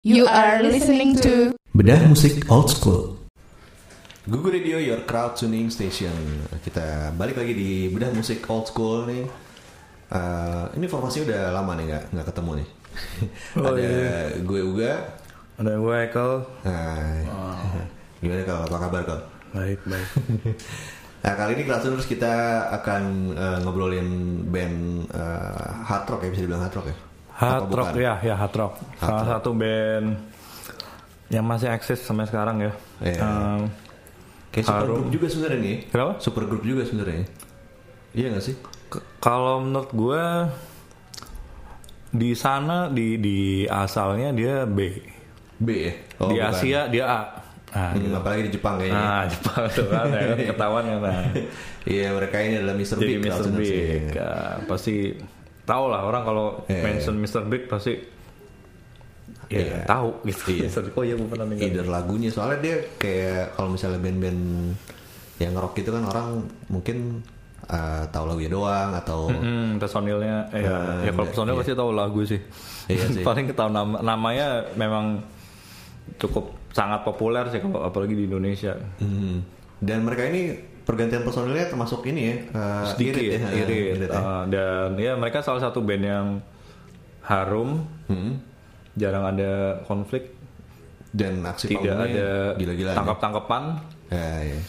You are listening to Bedah musik old school. Google Radio Your Crowd Tuning Station. Kita balik lagi di bedah musik old school nih. Eh, ini formasi udah lama nih nggak nggak ketemu nih. Oh, Ada iya. gue Uga. Ada gue Ekel. Nah, gimana kalau apa kabar kau? Baik, baik. Nah kali ini kelas terus kita akan eh, ngobrolin band eh, hard rock ya bisa dibilang hard rock ya. Hard rock bukan? ya, ya hard rock. Salah satu band yang masih eksis sampai sekarang ya. Iya. Ehm, Kayak super group juga sebenarnya nih. Kenapa? Super group juga sebenarnya. Iya gak sih? k- kalau menurut gue di sana di di asalnya dia B. B ya. Oh, di bukan. Asia dia A. Nah, Hmm, apalagi di Jepang kayaknya. nah Jepang tuh kan ya, ketahuan kan. Nah. Iya mereka ini adalah Mr. Jadi Big. Mr. Big ya, pasti tahu lah orang kalau Iya, mention Mr. Big pasti ya Iya. tahu gitu. Iya. Mr. Big, oh iya pernah dengar. Either lagunya soalnya dia kayak kalau misalnya band-band yang rock itu kan orang mungkin eh, tahu lagunya doang atau Hmm, personilnya, eh, ya, Ah, ya kalau personil iya. pasti tahu lagu sih. Iya sih. Paling ketahui nama, namanya memang cukup sangat populer sih kalau apalagi di Indonesia. Hmm. dan mereka ini pergantian personilnya termasuk ini ya eh, Sedikit irit ya, irit. Eh, irit ya. Ah, dan ya mereka salah satu band yang harum, Hmm. jarang ada konflik, Dan aksi tidak ada gila-gilaan. ya. tangkap-tangkapan, Ya, ya.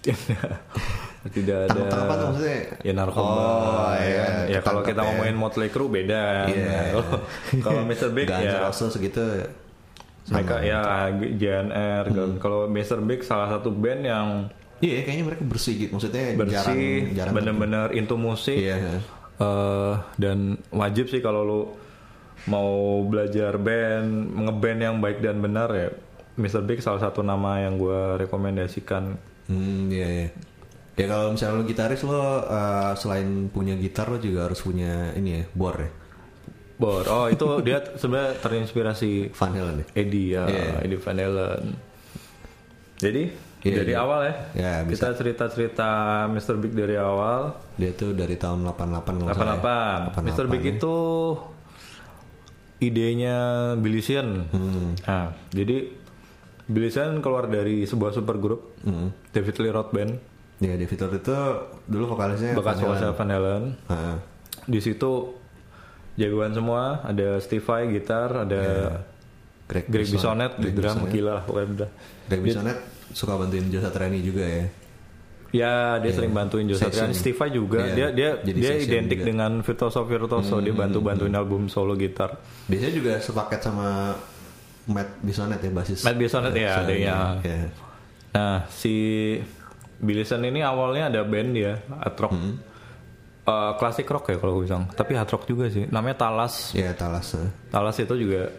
tidak ada tuh maksudnya? ya narkoba. Oh, ya, iya, kan? ya kalau kita ya. ngomongin Motley Crue beda. Nah, kalau- Mr. Big ya N' Roses gitu. mereka ya GNR kan. kalau Mr. Big salah satu band yang Iya, kayaknya mereka bersih gitu. Maksudnya jarang bersih jarang bener-bener into musik Iya. Eh, dan wajib sih kalau lu mau belajar band ngeband yang baik dan benar ya Mr. Big salah satu nama yang gue rekomendasikan Hmm, iya, iya. Ya kalau misalnya lo gitaris lo eh, selain punya gitar lo juga harus punya ini ya, bor ya. Bor oh itu dia sebenarnya terinspirasi Van Halen ya. Eddie ya Iya. Eddie Van Halen jadi Iya, dari iya. awal ya, Ya, bisa. kita cerita-cerita Mr. Big dari awal Dia tuh dari tahun 88 kalau nggak salah ya. 88. Mr. Big ya. itu idenya Sheehan. Hmm. Nah, jadi Sheehan keluar dari sebuah supergroup Hmm. David Lee Roth Band, Ya, David Lord itu dulu vokalisnya bekas vokalisnya Van Halen. Heeh. Di situ jagoan semua, ada Steve Vai gitar, ada Greg, Greg Bison- Bisonet di drum, Bisonet. gila pokoknya udah. Greg Bisonet suka bantuin Joe Satriani juga ya. Ya, dia sering bantuin. Satriani. Steve Vai juga, Iya, dia dia jadi dia identik juga. Hmm, dengan virtuoso virtuoso, dia bantu bantuin album solo gitar. Biasanya juga sepaket sama Matt Bisonet ya basis. Matt Bisonet ya, Bisonet, adanya. ya. Nah, si Billy Sheehan ini awalnya ada band dia, hard rock. Eh, klasik rock ya kalau gue bilang. Tapi hard rock juga sih. Namanya Talas. Ya, Talas. eh. Talas itu juga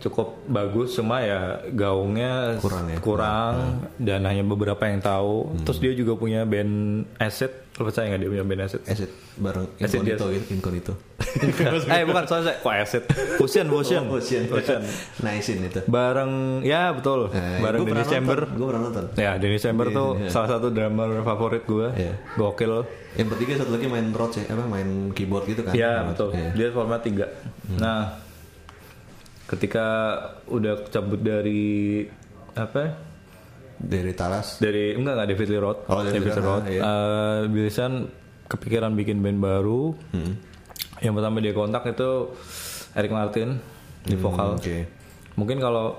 cukup bagus cuma ya gaungnya Kurang ya? kurang dan hanya beberapa yang tahu. Terus dia juga punya band Acid. Lo percaya nggak dia punya band Acid? Acid bareng Incognito Jazz. gitu, Incognito. eh bukan soalnya kok Acid. Fusion, Fusion. Oh, Ocean. Fusion. Nicein itu. Bareng ya betul. Eh, Bareng Dennis pernah Chamber. Gue pernah nonton. Ya, Dennis Chamber Iya, tuh iya. salah satu drummer favorit gue. Iya. Gokil. Yang bertiga satu lagi main Rhodes ya, apa main keyboard gitu kan? Iya betul. Iya. Dia format tiga. Nah, ketika udah cabut dari apa? Dari Talas. Dari enggak enggak David Lee Roth. Oh, David David Lee Roth, iya. Eh, Billy Sheehan kepikiran bikin band baru. Hmm. Yang pertama dia kontak itu Eric Martin di vokal. Hmm, Oke. Mungkin kalau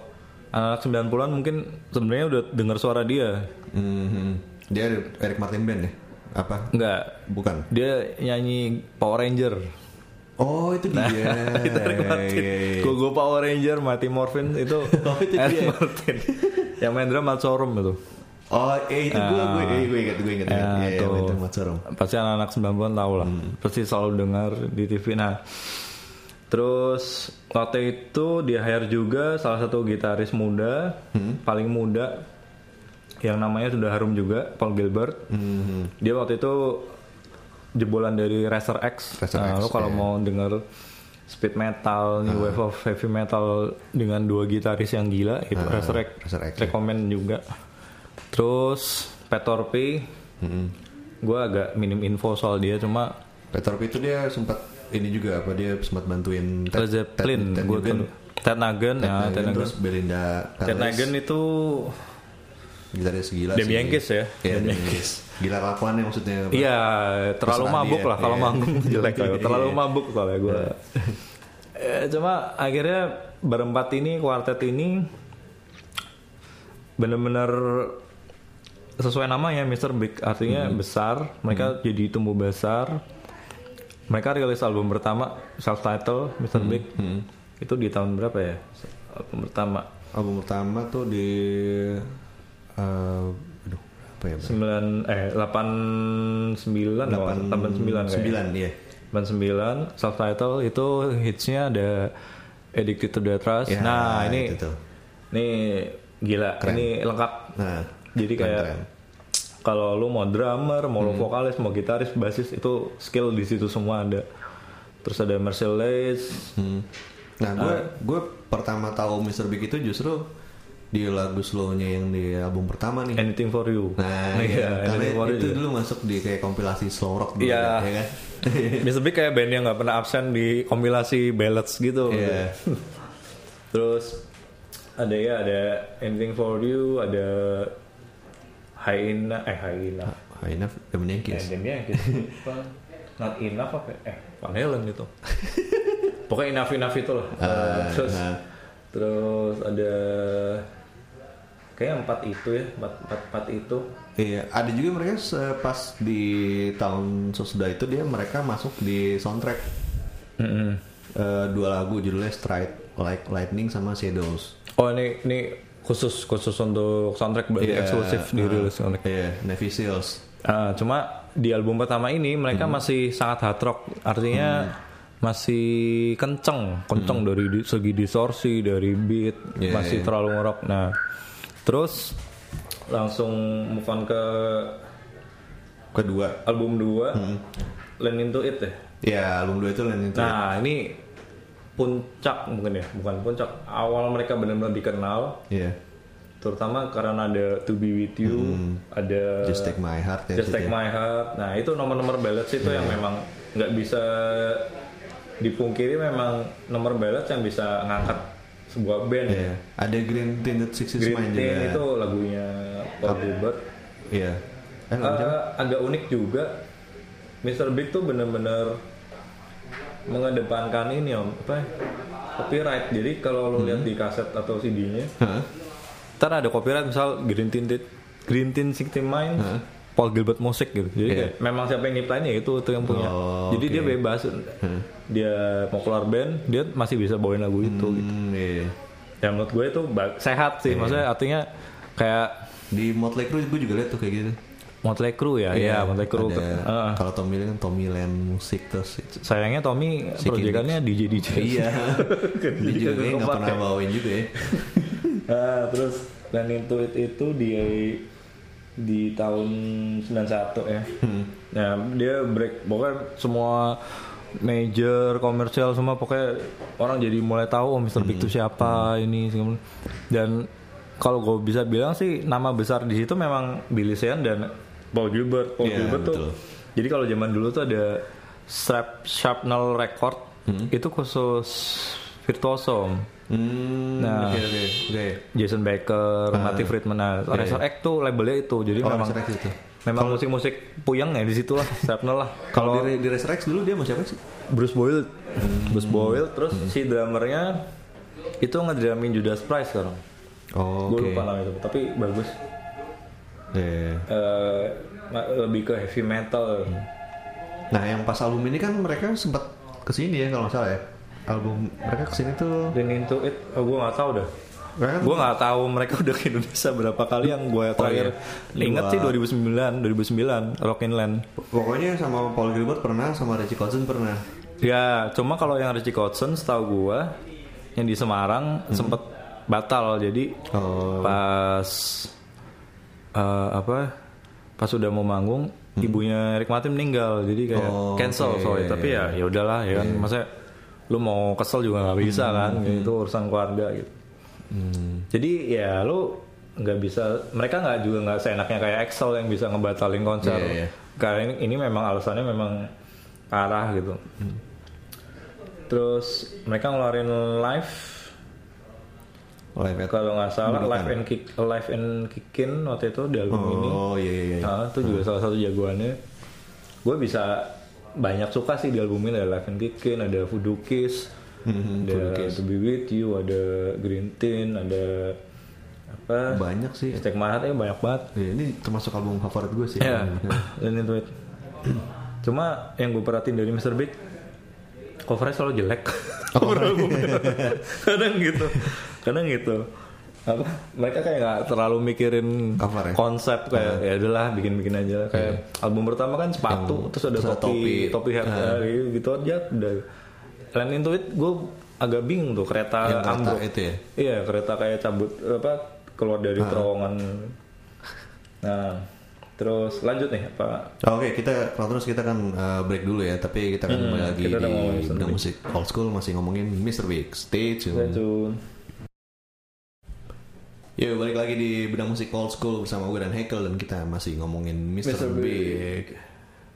anak 90-an mungkin sebenarnya udah dengar suara dia. Hmm, Dia Eric Martin Band ya? Apa? Enggak. Bukan. Dia nyanyi Power Ranger. Oh itu dia. itu Eric Martin. Iya, iya, iya. Gue gue Power Ranger, Mati Morphin itu Oh, itu Eric dia. Martin. yang main drum Matt Sorum itu. Oh, eh itu gue gue eh, gue ingat gue ingat. Ya, tuh. itu Mat Sorum. Pasti anak-anak 90-an tahu lah. Hmm. Pasti selalu dengar di TV. Nah, terus waktu itu dia hire juga salah satu gitaris muda, Hmm. paling muda yang namanya sudah harum juga, Paul Gilbert. Hmm. Dia waktu itu jebolan dari Racer X. Racer Nah, X, lo kalau iya. mau denger speed metal, new wave of heavy metal dengan dua gitaris yang gila itu Ah, Racer X. Racer X, ya. Rekomen juga. Terus Peter P. Hmm. Gue agak minim info soal dia cuma Peter P itu dia sempat ini juga apa dia sempat bantuin Led Zeppelin, Ted gue. Ted Nugent ya Ted Nugent terus Belinda Ted Nugent itu gitaris gila Demi sih. Yankis ya? Iya, Demi Yankis. Gila kelakuannya maksudnya. Pak. Iya, terlalu Terserah mabuk dia, lah kalau iya. manggung jelek. Terlalu Iya. mabuk soalnya gue. Eh, cuma akhirnya berempat ini, kuartet ini bener-bener sesuai namanya Mr. Big artinya Hmm. besar. Mereka jadi tumbuh besar. Mereka rilis album pertama self title Mr. Hmm. Big itu di tahun berapa ya? Album pertama Album pertama tuh di aduh apa ya? Sembilan eh delapan sembilan delapan sembilan sembilan iya. 99 self title itu hitsnya ada Addicted to the Trust. Ya, nah ini itu tuh. ini gila, Keren. ini lengkap. Nah, Jadi kayak keren. kalau lu mau drummer, mau Hmm. lu vokalis, mau gitaris, basis itu skill di situ semua ada. Terus ada Mercedes. Hmm. Nah, gue Ah. gue pertama tahu Mr. Big itu justru di lagu slow-nya yang di album pertama nih. Anything for you. Nah, iya, iya, karena Anything for itu you. dulu masuk di kayak kompilasi slow rock dulu Iya. ya kan. Mr. Big kayak band yang nggak pernah absen di kompilasi ballads gitu. Iya. Terus ada ya ada Anything for You, ada Hyena, eh Hyena. High enough, Demi Eh, Yankis. dan dia gitu. Apa? Not enough apa? Eh, Van Halen gitu. Pokoknya enough enough itu lah. Ah, terus ah. terus ada kayak empat itu ya, empat empat, empat itu. Iya, ada juga mereka pas di tahun sesudah itu dia mereka masuk di soundtrack Mm-mm. Eh, dua lagu judulnya Strike Like Lightning sama Shadows. Oh ini ini khusus khusus untuk soundtrack berarti Iya, eksklusif dirilis soundtrack. Iya, Navy Seals. Ah, cuma di album pertama ini mereka Hmm. masih sangat hard rock, artinya masih kenceng, kenceng dari di- segi distorsi, dari beat, Iya, masih iya. terlalu ngerok. Nah, terus langsung move on ke Kedua. album 2 Hmm. Land Into It ya. Ya, album dua itu Lightning itu. Nah, ini puncak mungkin ya, bukan puncak. Awal mereka benar-benar dikenal, Iya. terutama karena ada To Be With You, ada Hmm. Just Take My Heart ya. Just Take ya. My Heart. Nah itu nomor-nomor ballads itu yang memang nggak bisa dipungkiri memang nomor ballads yang bisa ngangkat sebuah band. ya. Iya. Ada Green Tinted Sixes Green Tea juga. itu lagunya Paul Gilbert. Iya. Eh, siapa? Eh, agak unik juga. Mr. Big tuh bener-bener mengedepankan ini om apa ya? copyright. Jadi kalau lo lihat di kaset atau CD-nya, Hah? ntar ada copyright misal Green Tinted Green Tin Sixty Mine Paul Gilbert Music gitu jadi Iya. kayak memang siapa yang nyiptain ya itu itu yang punya Oh, jadi oke. dia bebas dia mau keluar band dia masih bisa bawain lagu itu gitu. Hmm, iya. ya menurut gue itu sehat sih maksudnya artinya kayak Di Motley Crue gue juga liat tuh kayak gitu. Motley Crue ya iya Motley Crue Ada, Heeh. Kalau Tommy Lee kan Tommy Land musik terus sayangnya Tommy proyekannya DJ DJ Iya. Dia juga kayaknya nggak pernah bawain juga ya. Nah, terus dan itu itu di di tahun 91 ya. Nah, dia break pokoknya semua major komersial semua pokoknya orang jadi mulai tahu oh Mr. Big itu siapa ini segala- dan kalau gue bisa bilang sih nama besar di situ memang Billy Sheehan dan Paul Gilbert. Paul Iya, Gilbert tuh. Jadi kalau zaman dulu tuh ada Strap Sharpnel Record itu khusus virtuoso. Hmm, Nah. oke oke oke. Jason Baker, Matty Friedman, nah, Iya, Razor X tuh labelnya itu, jadi Oh, memang Razor itu. memang musik-musik puyeng ya di situ lah, Shrapnel lah. Kalau di, di Racer X dulu dia mau siapa sih? Bruce Boyle, Hmm. Bruce Boyle, terus si drummernya itu ngedramin Judas Priest sekarang. Oh, Gue lupa namanya itu, tapi bagus. Iya. Eh, ma- lebih ke heavy metal. Nah, yang pas album ini kan mereka sempat ke sini ya kalau nggak salah ya. Album mereka ke sini tuh. Dan into it, oh, gue nggak tahu dah. Mereka kan Gue nggak tahu mereka udah ke Indonesia berapa kali yang gue terakhir iya. ingat sih 2009, 2009 Rockin' Land. Pokoknya sama Paul Gilbert pernah, sama Richie Kotzen pernah. Ya, cuma kalau yang Richie Kotzen setahu gua yang di Semarang sempet batal. Jadi Oh. pas eh, apa? Pas sudah mau manggung, ibunya Rick Martin meninggal. Jadi kayak Oh, cancel sorry. iya, Tapi ya ya udahlah ya kan. Maksudnya lu mau kesel juga nggak bisa kan? Itu urusan keluarga gitu. Hmm. Jadi ya lu nggak bisa mereka nggak juga nggak seenaknya kayak Excel yang bisa ngebatalin konser. Iya, iya. Karena ini, ini memang alasannya memang parah gitu. Hmm. Terus mereka ngeluarin live Live kalau nggak salah. Live and Kick Live and Kickin waktu itu di album ini Oh iya iya. iya. Nah, itu juga salah satu jagoannya. Gue bisa banyak suka sih di album ini ada Live and Kickin, ada Voodoo Kiss, Mhm, ada Voodoo Kiss. To Be With You, ada Green Tin, ada apa? Banyak sih. Stick My Heart ya banyak banget. Iya, ini termasuk album favorit gue sih. Iya. Dan itu Cuma yang gue perhatiin dari Mr. Big covernya selalu jelek. Cover albumnya. kadang gitu. Kadang gitu. Apa? Mereka kayak nggak terlalu mikirin Cover ya? konsep kayak ya udahlah bikin-bikin aja. Kayak album pertama kan sepatu terus ada terus topi, topi. topi hat Ah. gitu, gitu aja udah. Land into it gue agak bingung tuh kereta Yang kereta ambruk. itu ya? Iya kereta kayak cabut apa keluar dari Ah. terowongan. Nah terus lanjut nih apa Oke, kita kalau terus kita kan uh, break dulu ya, tapi kita akan kembali lagi Hmm, kita udah di Big. musik old school masih ngomongin Mr. Big. Stay tune. Stay tune. Yuk balik lagi di bidang musik old school bersama gue dan Hekel dan kita masih ngomongin Mr. Mr. Big.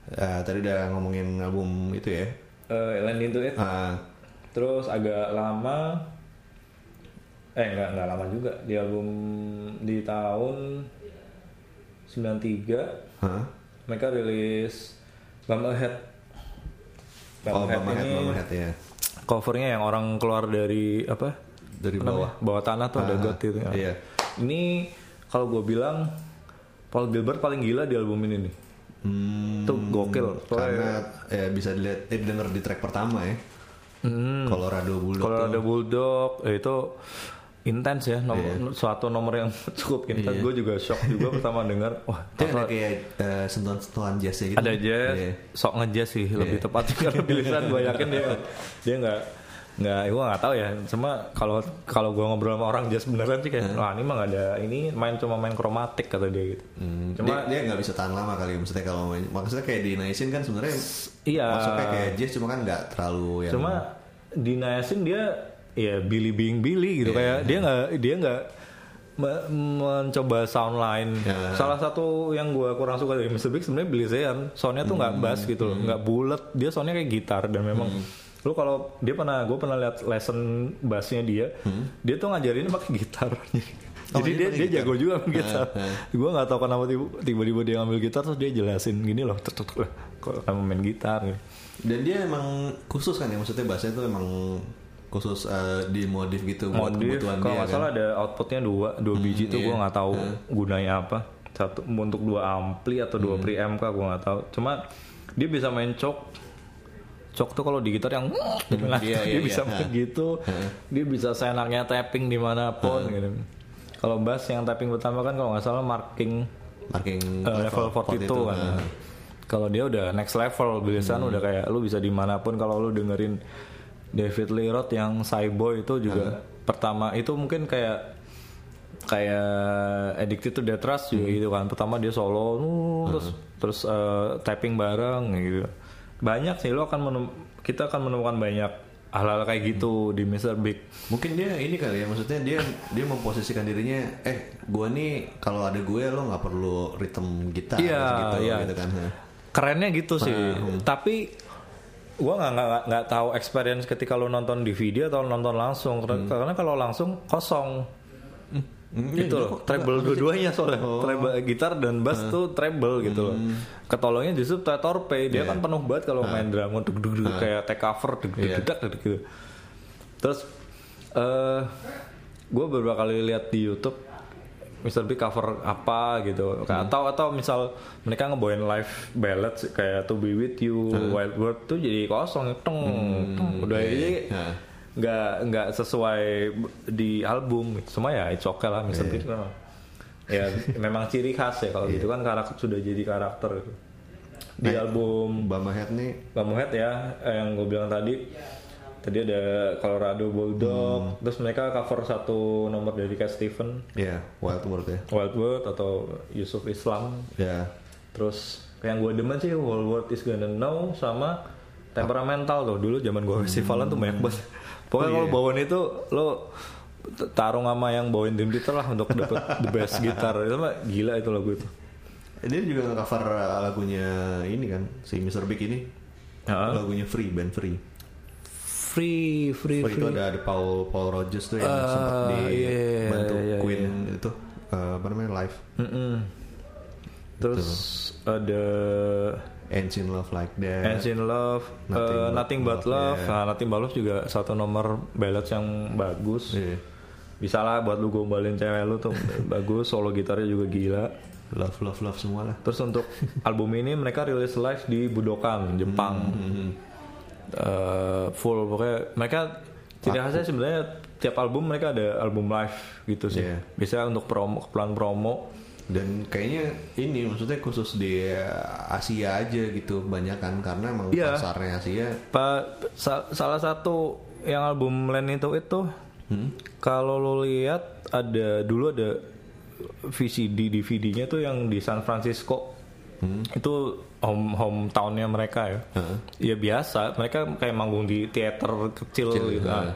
Uh, tadi udah ngomongin album itu ya. Eh, Land into it. Uh, Terus agak lama eh enggak enggak lama juga di album di tahun 93 huh? mereka rilis Bum Ahead. Bum Oh, Ahead Head, ini Bama Head ya. covernya yang orang keluar dari apa? Dari bawah. Bawah tanah tuh ada Ah, got gitu ya. iya. Ini kalau gue bilang Paul Gilbert paling gila di album ini nih. Hmm, Itu gokil. Karena ya bisa dilihat eh, denger di track pertama ya. Hmm. Colorado Bulldog. Kalau tuh. ada Bulldog eh, itu intens ya nomor, Iya. suatu nomor yang cukup intens gue juga shock juga pertama dengar wah Dia ada kayak eh, sentuhan-sentuhan jazznya gitu. ada jazz Iya. sok ngejazz sih lebih Iya. tepat karena tulisan gue yakin dia dia nggak nggak gue nggak tahu ya. Cuma kalau kalau gue ngobrol sama orang jazz beneran sih kayak wah ini mah nggak ada ini main cuma main kromatik kata dia gitu. Hmm, Cuma- dia nggak bisa tahan lama kali maksudnya kalau main- maksudnya kayak di Nation kan sebenarnya iya. masuknya kayak jazz cuma kan nggak terlalu yang cuma di Nayasin dia ya Billy being Billy gitu. Iya. kayak dia nggak dia nggak me- mencoba sound line Ya. salah satu yang gue kurang suka dari Mr. Big sebenarnya Billy Zayn soundnya tuh nggak bass gitu loh nggak bulat. Dia soundnya kayak gitar dan memang lu kalau dia pernah gue pernah lihat lesson bassnya dia dia tuh ngajarinnya pakai gitar Oh, jadi dia dia gitar? jago juga main gitar Ah, ah. gue nggak tahu kenapa tiba- tiba-tiba dia ngambil gitar terus dia jelasin gini loh tuk, tuk. kok kamu main gitar gitu. dan dia emang khusus kan ya maksudnya bahasanya tuh emang khusus eh, dimodif gitu buat modif kebutuhan kalau dia kan. salah ada outputnya dua dua biji tuh iya. gue nggak tahu gunanya apa satu untuk dua ampli atau dua preamp kah gue nggak tahu cuma dia bisa main cok cok tuh kalau di gitar yang Iya, dia iya, bisa iya. main gitu. Dia bisa senarnya tapping di mana pun gitu. Kalau bass yang tapping pertama kan kalau nggak salah marking marking eh, level 42 kan. kalau dia udah next level bilisan Hmm. udah kayak lu bisa di mana pun. Kalau lu dengerin David Lee Roth yang Cyboy itu juga Hmm. pertama itu mungkin kayak kayak Addicted to Death Rush juga Hmm. gitu kan. Pertama dia solo uh, terus terus eh, tapping bareng gitu banyak sih lo akan menem- kita akan menemukan banyak hal-hal kayak gitu di Mr. Big mungkin dia ini kali ya maksudnya dia dia memposisikan dirinya eh gua nih kalau ada gue lo nggak perlu rhythm gitar Iya, gitu, iya. gitu kan kerennya gitu sih Hmm. tapi gua nggak nggak nggak tahu experience ketika lo nonton di video atau nonton langsung Karena- karena kalau langsung kosong Hmm, gitu loh treble dua-duanya soalnya Oh. treble gitar dan bass tuh treble gitu loh Hmm. ketolongnya justru torpe dia kan penuh banget kalau main drum dug dug dug kayak take cover dug Iya. dug dug gitu terus eh gue beberapa kali lihat di YouTube Mr. Big cover apa gitu Kayak atau atau misal mereka ngebawain live ballads kayak To Be With You, Wild World tuh jadi kosong teng, teng. udah iya, ini iya. Nggak nggak sesuai di album cuma ya it's okay lah Mr. Big memang. Ya memang ciri khas ya kalau gitu kan karakter sudah jadi karakter gitu. di Nah, album Bama Head nih. Head ya yang gue bilang tadi tadi ada Colorado Bulldog terus mereka cover satu nomor dari Cat Stephen. Ya Wild World ya. Wild World atau Yusuf Islam. Ya terus yang gue demen sih Wild World is gonna know sama temperamental tuh. Dulu zaman gue festivalan tuh banyak banget pokoknya Oh, kalau iya. bawain itu lo tarung sama yang bawain Dream Theater lah untuk dapet the best gitar itu mah gila itu lagu itu dia juga nge-cover lagunya ini kan si Mr. Big ini Heeh. lagunya Free band Free Free, Free, Oh, Free. itu ada ada Paul Paul Rogers tuh yang Ah, sempat di iya, iya, bantu iya, Queen iya. itu eh, apa namanya live Mm-mm. Terus ada Ancient Love Like That. Ancient Love, Nothing eh, But Nothing But Love, Love. yeah. Nah, Nothing But Love juga satu nomor ballads yang bagus. Iya. Bisa lah buat lu gombalin cewek lu tuh bagus. Solo gitarnya juga gila. Love Love Love semua lah. Terus untuk album ini mereka rilis live di Budokan, Jepang. Hmm. Eh, full pokoknya mereka tidak khasnya sebenarnya tiap album mereka ada album live gitu sih. Iya. Bisa untuk promo, keperluan promo. Dan kayaknya ini maksudnya khusus di Asia aja gitu banyak kan karena emang Iya. pasarnya Asia. Pak sa- salah satu yang album Land itu itu Hmm? kalau lo lihat ada dulu ada VCD DVD-nya tuh yang di San Francisco. Itu home hometownnya mereka ya. Heeh. Ya biasa, mereka kayak manggung di teater kecil, Kecil, gitu. Ah.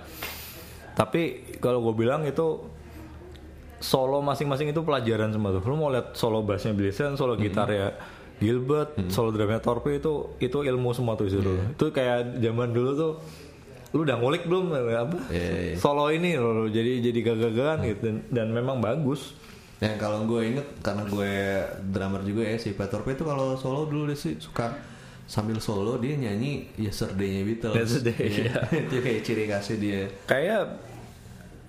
Tapi kalau gue bilang itu solo masing-masing itu pelajaran semua tuh. Lu mau lihat solo bassnya Billy Sand, solo gitar ya Gilbert, solo drumnya Torpe itu itu ilmu semua tuh itu. Itu kayak zaman dulu tuh lu udah ngulik belum apa Iya, iya. solo ini loh jadi jadi gagagan gitu dan, dan memang bagus Yang kalau gue inget karena gue drummer juga ya si Peter Pan itu kalau solo dulu dia sih suka sambil solo dia nyanyi Yesterday-nya Beatles. Yesterday, Iya. itu kayak ciri khasnya dia. kayak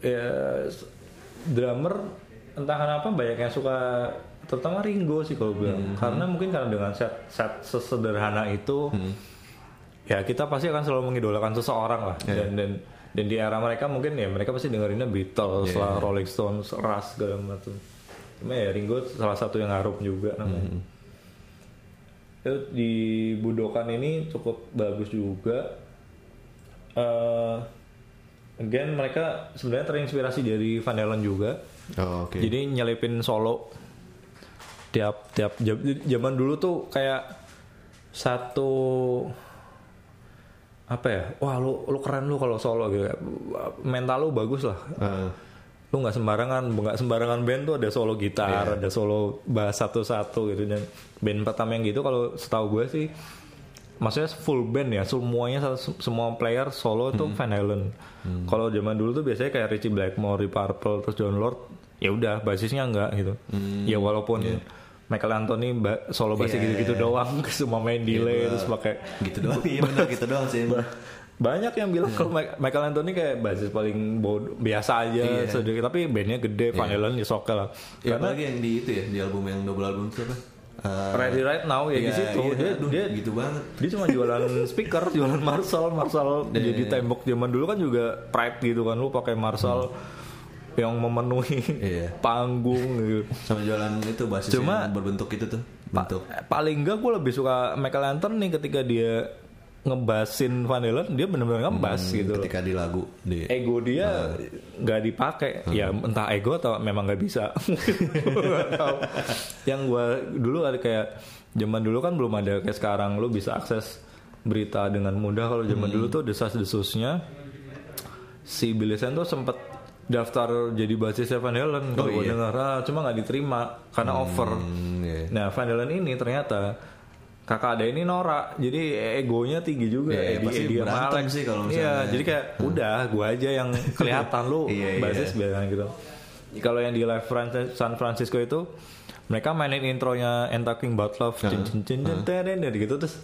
ya drummer entah kenapa banyak yang suka terutama Ringo sih kalau bilang karena mungkin karena dengan set set sesederhana itu ya kita pasti akan selalu mengidolakan seseorang lah. Dan dan dan di era mereka mungkin ya mereka pasti dengerinnya Beatles lah Rolling Stones Rush segala macam cuma ya Ringo salah satu yang ngaruh juga namanya. Itu di Budokan ini cukup bagus juga. Eh again mereka sebenarnya terinspirasi dari Van Halen juga. Oh, oke. Jadi nyelipin solo tiap tiap zaman dulu tuh kayak satu apa ya? Wah lu lu keren lu kalau solo gitu. Mental lu bagus lah. Eh, Lu nggak sembarangan, nggak sembarangan band tuh ada solo gitar, ada solo bass satu-satu gitu dan band pertama yang gitu kalau setahu gue sih maksudnya full band ya semuanya semua player solo tuh Van Halen. Kalau zaman dulu tuh biasanya kayak Richie Blackmore, Deep Purple, terus John Lord, ya udah basisnya enggak gitu. Ya walaupun Michael Anthony ba- solo bassnya Iya, gitu-gitu iya. doang, semua main delay terus pakai gitu doang. Iya benar gitu doang sih. banyak yang bilang kalau Ma- Michael Anthony kayak basis paling bodoh biasa aja Iya. sedikit tapi bandnya gede Van Halen ya oke lah Ya, karena apalagi yang di itu ya di album yang double album itu apa? Eh, Ready Right Now ya di iya, situ iya, dia, aduh, dia gitu banget. dia cuma jualan speaker jualan Marshall Marshall Iya, jadi iya. tembok zaman dulu kan juga pride gitu kan lu pakai Marshall yang memenuhi Hmm. Iya. panggung gitu sama jualan itu basis Cuma- yang berbentuk itu tuh. Pa- Bentuk. paling enggak gue lebih suka Michael Anthony ketika dia ngebasin Van Halen dia benar-benar ngebas Hmm, gitu loh. ketika di lagu di ego dia nggak dipakai. Ya entah ego atau memang nggak bisa. Yang gua dulu ada kayak zaman dulu kan belum ada kayak sekarang. Lu bisa akses berita dengan mudah. Kalau zaman dulu tuh desas-desusnya si Billy tuh sempet daftar jadi basis Van Halen. Kalau Oh, gua iya. dengar ah, cuma nggak diterima karena over. Hmm, iya. nah Van Halen ini ternyata kakak ada ini norak jadi egonya tinggi juga Iya, Eddie- pasti Eddie sama berantem Alex. sih kalau iya misalnya. jadi kayak udah gua aja yang kelihatan lu Iya, iya. basis biasanya gitu kalau yang di live San Francisco itu mereka mainin intronya And Talking About Love cin cin cin cin dan gitu terus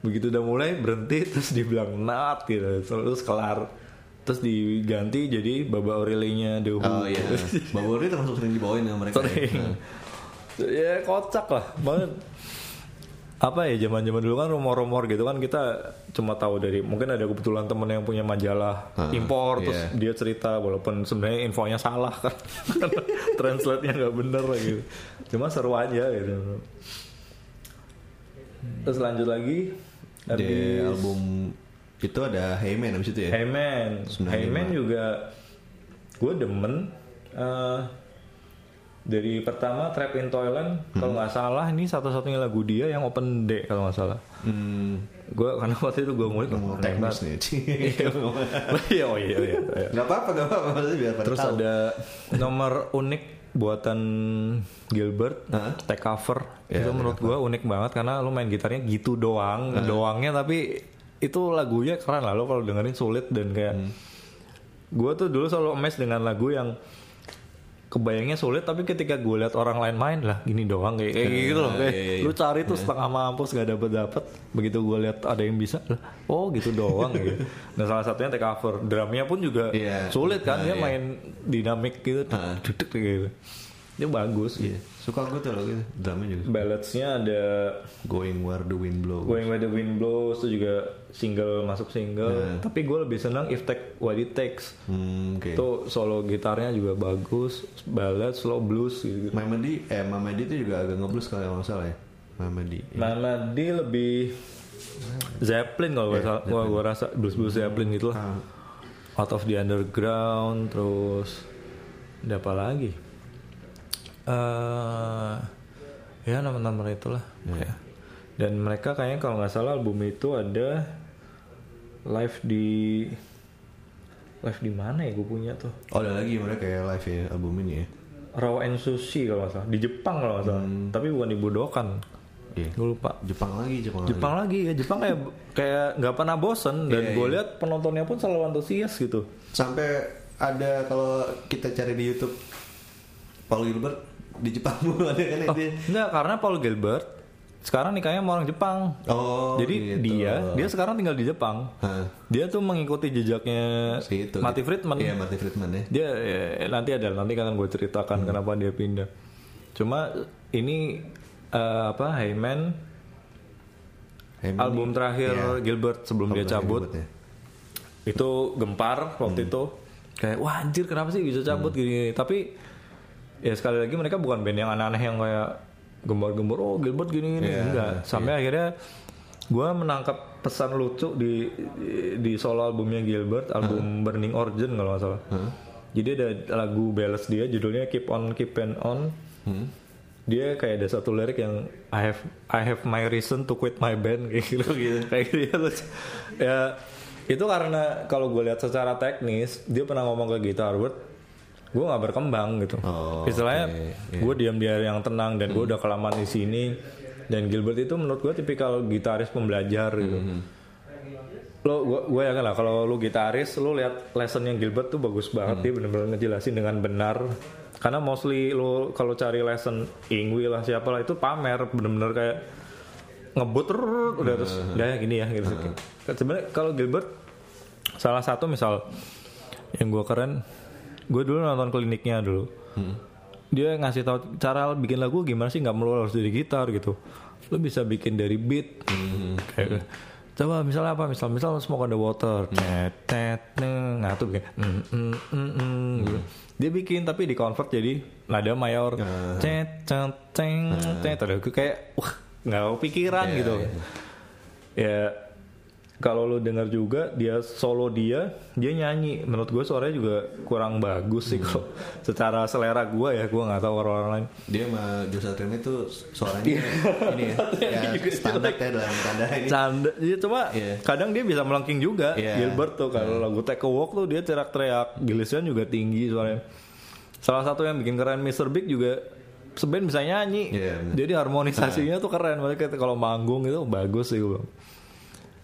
begitu udah mulai berhenti terus dibilang not gitu terus kelar terus diganti jadi Baba Aurelinya The Who Oh iya. Babori termasuk sering dibawain sama mereka. ya. sering ya kocak lah banget apa ya zaman zaman dulu kan rumor-rumor gitu kan kita cuma tahu dari mungkin ada kebetulan temen yang punya majalah Ah, impor terus iya. dia cerita walaupun sebenarnya infonya salah kan translate nya nggak bener gitu cuma seru aja gitu terus lanjut lagi Di album itu ada Hey Man abis itu ya. Heyman, 95. Heyman juga gue demen eh, dari pertama Trap in Toyland kalau nggak salah ini satu-satunya lagu dia yang open day kalau nggak salah. Hmm. Gue karena waktu itu gue ngulik Ngomong oh, teknis nih. Iya oh iya iya. iya. Gak apa-apa, gak apa-apa. Biar Terus tahu. ada nomor unik buatan Gilbert, Hah? take cover. Ya, itu menurut gue unik banget karena lu main gitarnya gitu doang, doangnya tapi itu lagunya keren lah lo kalau dengerin sulit dan kayak Hmm. gue tuh dulu selalu emes dengan lagu yang kebayangnya sulit tapi ketika gue lihat orang lain main lah gini doang kayak, kayak gitu loh kayak iya, iya. lu cari tuh setengah mampus gak dapet dapet begitu gue lihat ada yang bisa lah oh gitu doang gitu nah salah satunya take cover drumnya pun juga Iya. sulit kan Nah, dia iya. main dinamik gitu Ah. duduk gitu dia bagus Iya. Suka gue tuh lagu itu. Drumnya juga. balladsnya ada Going where the wind blows. Going Where the Wind Blows itu juga single masuk single Nah. tapi gue lebih senang If Take What It Takes Hmm, oke. itu solo gitarnya juga bagus ballad slow blues gitu Mamadi, eh Mamadi itu juga agak ngeblues kalau nggak salah ya. Mamadi. Mana dia lebih Zeppelin kalau gue salah gua, gua rasa blues blues Zeppelin gitu lah Ah, Out of the Underground terus ada apa lagi eh ya nama-nama itulah. Ya. dan mereka kayaknya kalau nggak salah album itu ada live di live di mana ya gue punya tuh? Oh ada lagi mereka kayak live ya album ini ya. Raw and Sushi kalau nggak salah. Di Jepang kalau nggak salah. Tapi bukan di Budokan. Iya. gue lupa. Jepang lagi, Jepang, Jepang lagi ya. Jepang kayak kayak nggak pernah bosen. Dan Iya, gue iya. lihat penontonnya pun selalu antusias gitu. Lagi. Sampai ada kalau kita cari di YouTube Paul Gilbert di Jepang mulu ada kan oh, dia. enggak karena Paul Gilbert sekarang nikahnya sama orang Jepang Oh, jadi gitu. dia dia sekarang tinggal di Jepang Hah, dia tuh mengikuti jejaknya si itu. Marty Friedman Iya, Marty Friedman ya. dia ya, nanti ada nanti kan gue ceritakan kenapa dia pindah cuma ini eh, apa Heyman Hey, album terakhir Iya. Gilbert sebelum dia Album cabut Gilbert ya. itu gempar waktu itu kayak wah anjir kenapa sih bisa cabut gini tapi ya sekali lagi mereka bukan band yang aneh-aneh yang kayak gembar-gembar oh Gilbert gini gini. Iya, enggak. sampai akhirnya gue menangkap pesan lucu di di solo albumnya Gilbert album Burning Origin kalau nggak salah. Jadi ada lagu ballads dia judulnya Keep On Keepin' On. Hmm. dia kayak ada satu lirik yang I have I have my reason to quit my band. Kayak gitu gitu. Kayak gitu ya, lucu. ya itu karena kalau gue lihat secara teknis dia pernah ngomong ke Guitar World gue nggak berkembang gitu Oh, istilahnya oke, iya. Hmm. gue diam dia yang tenang dan gue udah kelamaan di sini dan Gilbert itu menurut gue tipikal gitaris pembelajar gitu Hmm. lo gue gue yakin lah kalau lu gitaris lu lihat lessonnya Gilbert tuh bagus banget Hmm. dia bener-bener ngejelasin dengan benar karena mostly lu kalau cari lesson Ingwi lah siapa lah itu pamer bener-bener kayak ngebut rrrr, udah terus Hmm. udah ya gini ya gitu sebenarnya kalau Gilbert salah satu misal yang gue keren gue dulu nonton kliniknya dulu Hmm. dia ngasih tahu cara bikin lagu gimana sih nggak melulu harus dari gitar gitu lo bisa bikin dari beat Hmm. kayak coba misalnya apa misal misal smoke on the water Hmm. tet tet neng nah tuh bikin mm, mm, mm, mm, gitu. dia bikin tapi di convert jadi nada mayor Ah. cet cet ceng cet ada kayak wah nggak kepikiran Iya, gitu iya. ya kalau lu dengar juga dia solo dia dia nyanyi menurut gue suaranya juga kurang bagus Hmm. sih kalau secara selera gue ya gue nggak tahu orang orang lain Dia sama Joshua Tremaine itu suaranya ini ya, ya standar ya dalam tanda ini. canda ya cuma Iya. kadang dia bisa melengking juga Iya. Gilbert tuh kalau lagu Take a Walk tuh dia teriak-teriak Gillian juga tinggi suaranya salah satu yang bikin keren Mr. Big juga seben bisa nyanyi Iya, bener. jadi harmonisasinya tuh keren mereka kalau manggung itu bagus sih gue.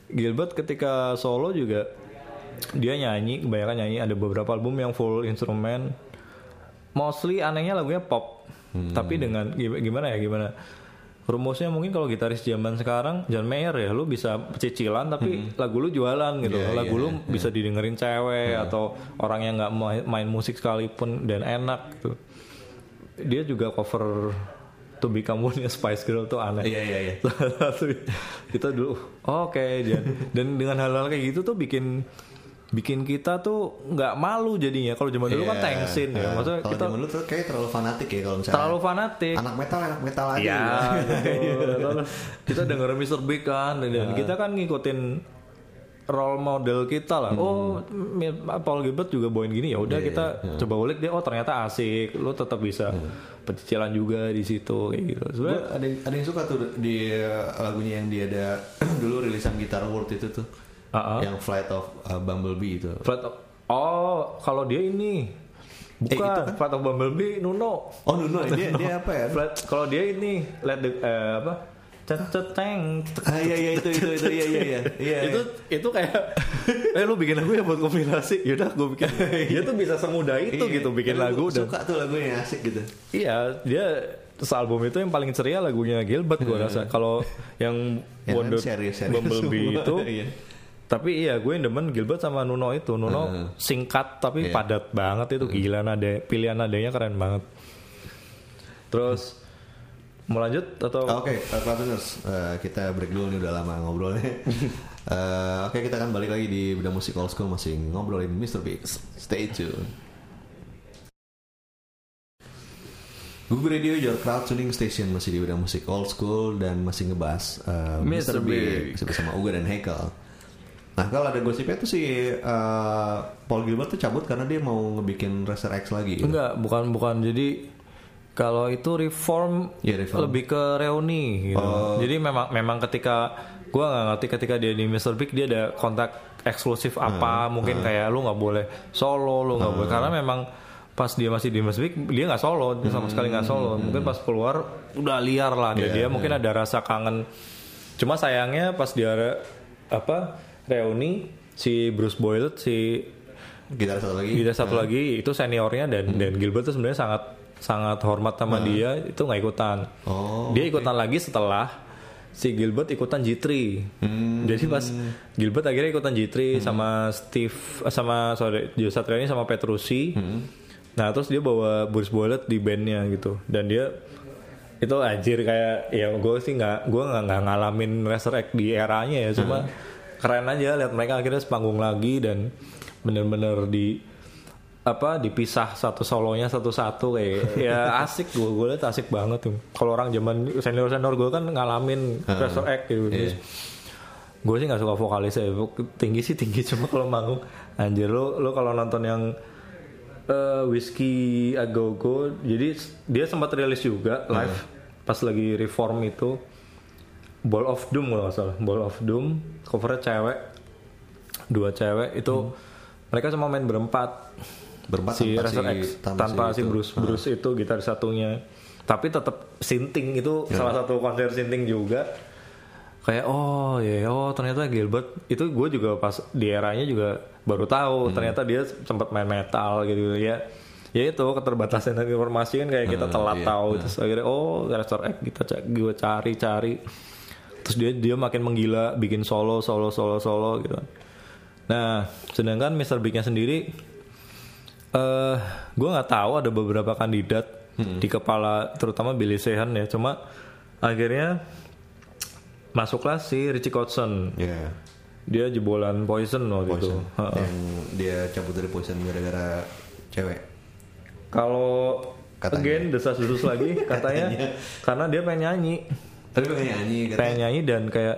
Gilbert ketika solo juga dia nyanyi kebanyakan nyanyi. Ada beberapa album yang full instrumen. Mostly anehnya lagunya pop. Hmm. tapi dengan gim- gimana ya gimana? Rumusnya mungkin kalau gitaris zaman sekarang John Mayer ya lu bisa cicilan tapi lagu lu jualan gitu. Hmm. Iya, lagu iya, lu bisa didengerin cewek atau orang yang nggak main musik sekalipun dan enak gitu. Dia juga cover To Become One Spice Girl tuh aneh Iya iya iya. Kita dulu oh, oke dan dan dengan hal-hal kayak gitu tuh bikin bikin kita tuh nggak malu jadinya kalau zaman dulu kan Iya. thanksin ya Nah, maksudnya kalau kita zaman dulu tuh kayak terlalu fanatik ya kalau misalnya terlalu fanatik anak metal anak metal aja. Iya, gitu. kita denger Mr. Big kan dan Nah. kita kan ngikutin role model kita lah. Oh, Mi- Paul Gilbert juga bawain gini ya. Udah Hmm. Iya, kita coba ulik dia. Oh ternyata asik. Lo tetap bisa pecicilan juga di situ kayak gitu. Gue Sebenarnya ada ada yang suka tuh di uh, lagunya yang dia ada dulu rilisan Guitar World itu tuh. Ah. Yang Flight of uh, Bumblebee itu. Flat of- Oh, kalau dia ini bukan itu kan? Flat of Bumblebee Nuno. Oh Nuno dia dia apa ya? Flat kalau dia ini let the eh, apa? Ceteng Ah iya iya itu itu itu iya iya iya. Iya. itu itu kayak eh lu bikin lagu ya buat kompilasi yaudah gue bikin dia tuh bisa semudah itu Iya. gitu bikin lagu dan suka tuh lagunya asik gitu. iya dia album itu yang paling ceria lagunya Gilbert gue rasa kalau yang Wonder kan serius-serius Bumblebee itu Iya. tapi iya gue yang demen Gilbert sama Nuno itu Nuno Heeh. singkat tapi Iya. padat banget itu gila nada pilihan nadanya keren banget terus mau lanjut atau Oke, uh, Platiners, uh, kita break dulu nih udah lama ngobrolnya. Uh, Oke, kita akan balik lagi di bidang musik old school masih ngobrolin Mr. Biggs. Stay tune. Google Radio Your Crowd Tuning Station masih di bidang musik old school dan masih ngebahas uh, Mr. Mr. Biggs bersama Uga dan Hekel. Nah kalau ada gosipnya tuh si uh, Paul Gilbert tuh cabut karena dia mau ngebikin Racer X lagi. gitu. enggak bukan bukan jadi kalau itu reform, Iya, reform. lebih ke reuni gitu. Oh. Jadi memang memang ketika gua nggak ngerti ketika dia di Mr. Big dia ada kontak eksklusif apa mungkin kayak lu nggak boleh solo lu nggak boleh karena memang pas dia masih di Mr. Big dia nggak solo dia sama sekali nggak solo mungkin pas keluar udah liar lah dia Iya, dia mungkin ada rasa kangen cuma sayangnya pas dia re- apa reuni si Bruce Boyle si Gitar satu lagi. Gitar satu lagi itu seniornya dan dan Gilbert tuh sebenarnya sangat sangat hormat sama dia itu nggak ikutan. Oh, dia ikutan lagi setelah si Gilbert ikutan G3. Jadi pas Gilbert akhirnya ikutan G3 sama Steve eh, sama sorry Joe Satriani sama Petrucci. Nah terus dia bawa Bruce Boyle di bandnya gitu. Dan dia itu anjir kayak ya gue sih nggak gue nggak ngalamin X di eranya ya. Cuma keren aja lihat mereka akhirnya sepanggung lagi dan bener-bener di apa dipisah satu solonya satu-satu kayak ya asik gue gue liat asik banget tuh. Kalau orang zaman senior senior gue kan ngalamin Racer X gitu Iya. gue sih nggak suka vokalisnya tinggi sih tinggi cuma kalau manggung anjir lo lo kalau nonton yang eh, Whiskey A Go Go jadi dia sempat rilis juga live pas lagi reform itu. Ball of Doom kalau nggak salah. Ball of Doom covernya cewek dua cewek itu mereka cuma main berempat Berempat si tanpa si- X tanpa tanpa, si si, itu. Bruce Bruce itu gitar satunya. Tapi tetap sinting itu salah satu konser sinting juga. Kayak oh ya oh ternyata Gilbert itu gue juga pas di eranya juga baru tahu. Ternyata dia sempat main metal gitu ya. Ya itu keterbatasan informasi kan kayak kita telat iya, tahu. terus akhirnya oh Racer X kita gue cari cari terus dia dia makin menggila bikin solo solo solo solo gitu. Nah sedangkan Mr. Big-nya sendiri eh gue nggak tahu ada beberapa kandidat di kepala terutama Billy Sheehan ya cuma akhirnya masuklah si Richie Kotzen Iya. dia jebolan Poison waktu itu Poison. Heeh. Yang dia cabut dari Poison gara-gara cewek. kalau Katanya. again desas-desus lagi katanya karena dia pengen nyanyi Tapi pengen nyanyi pengen nyanyi dan kayak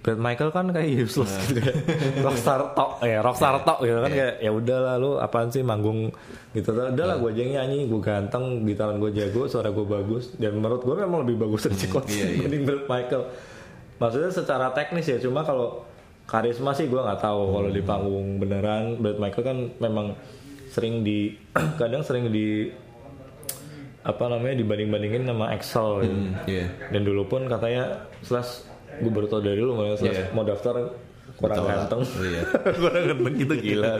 Brad Michael kan kayak useless Nah. gitu kayak rockstar tok ya rockstar tok gitu kan kayak ya udahlah lu apaan sih manggung gitu udahlah gue aja nyanyi gue ganteng gitaran gue jago suara gue bagus dan menurut gue memang lebih bagus dari Chico iya. dibanding Brad Michael maksudnya secara teknis ya cuma kalau karisma sih gue nggak tahu kalau di panggung beneran Brad Michael kan memang sering di kadang sering di apa namanya dibanding-bandingin sama Excel gitu. Hmm, Iya. Dan dulu pun katanya slash gue baru tau dari lu malah Iya. mau daftar kurang ganteng. Iya. kurang ganteng gitu gila.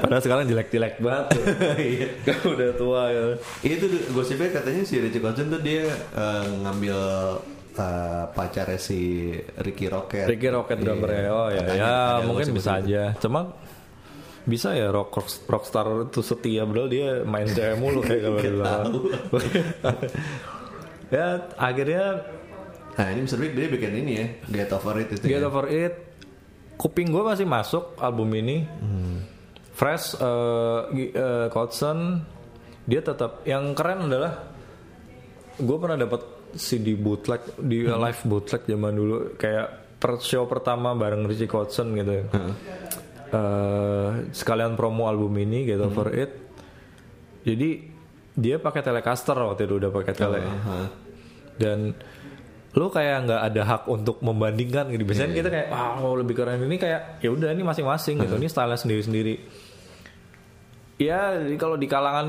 Padahal sekarang jelek-jelek banget. Iya. Kan udah tua ya. Itu gosipnya katanya si Richie Kotzen tuh dia eh, ngambil eh, pacarnya si Ricky Rocket. Ricky Rocket drummer ya. Oh ya, Katanya ya mungkin bisa begitu. aja. Cuma bisa ya rock, rock rockstar itu setia padahal dia main cewek mulu kayak kalau ya akhirnya Nah ini Mr. Big dia bikin ini ya Get Over It itu Get ya. Over It kuping gue masih masuk album ini fresh eh Gi- eh, Kotzen dia tetap yang keren adalah gue pernah dapat CD bootleg di live bootleg zaman dulu kayak per show pertama bareng Richie Kotzen gitu ya. Eh, sekalian promo album ini Get Over It jadi dia pakai Telecaster waktu itu udah pakai tele Heeh. dan lu kayak nggak ada hak untuk membandingkan gitu. Biasanya kita kayak wah mau lebih keren ini kayak ya udah ini masing-masing gitu. Ini stylenya sendiri-sendiri. Ya kalau di kalangan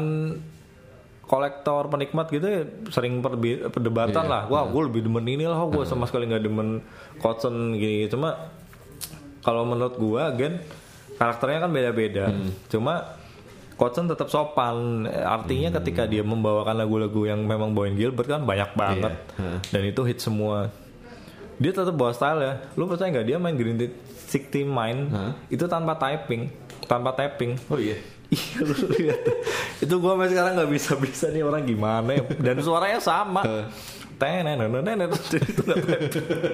kolektor penikmat gitu ya sering perdebatan Iya. lah. Wah gue lebih demen ini lah gue sama sekali nggak demen Cotton gini. Cuma kalau menurut gue gen karakternya kan beda-beda. Hmm. cuma Cotton tetap sopan. Artinya Hmm. ketika dia membawakan lagu-lagu yang memang bawain Gilbert kan banyak banget. Heeh. dan itu hit semua. Dia tetap bawa style ya. Lu percaya nggak dia main Green 60 Mine Hah? itu tanpa typing. Tanpa tapping. Oh iya. Iya lu lihat. Itu gua sampai sekarang nggak bisa bisa nih orang gimana ya. Dan suaranya sama. Itu nggak tahu.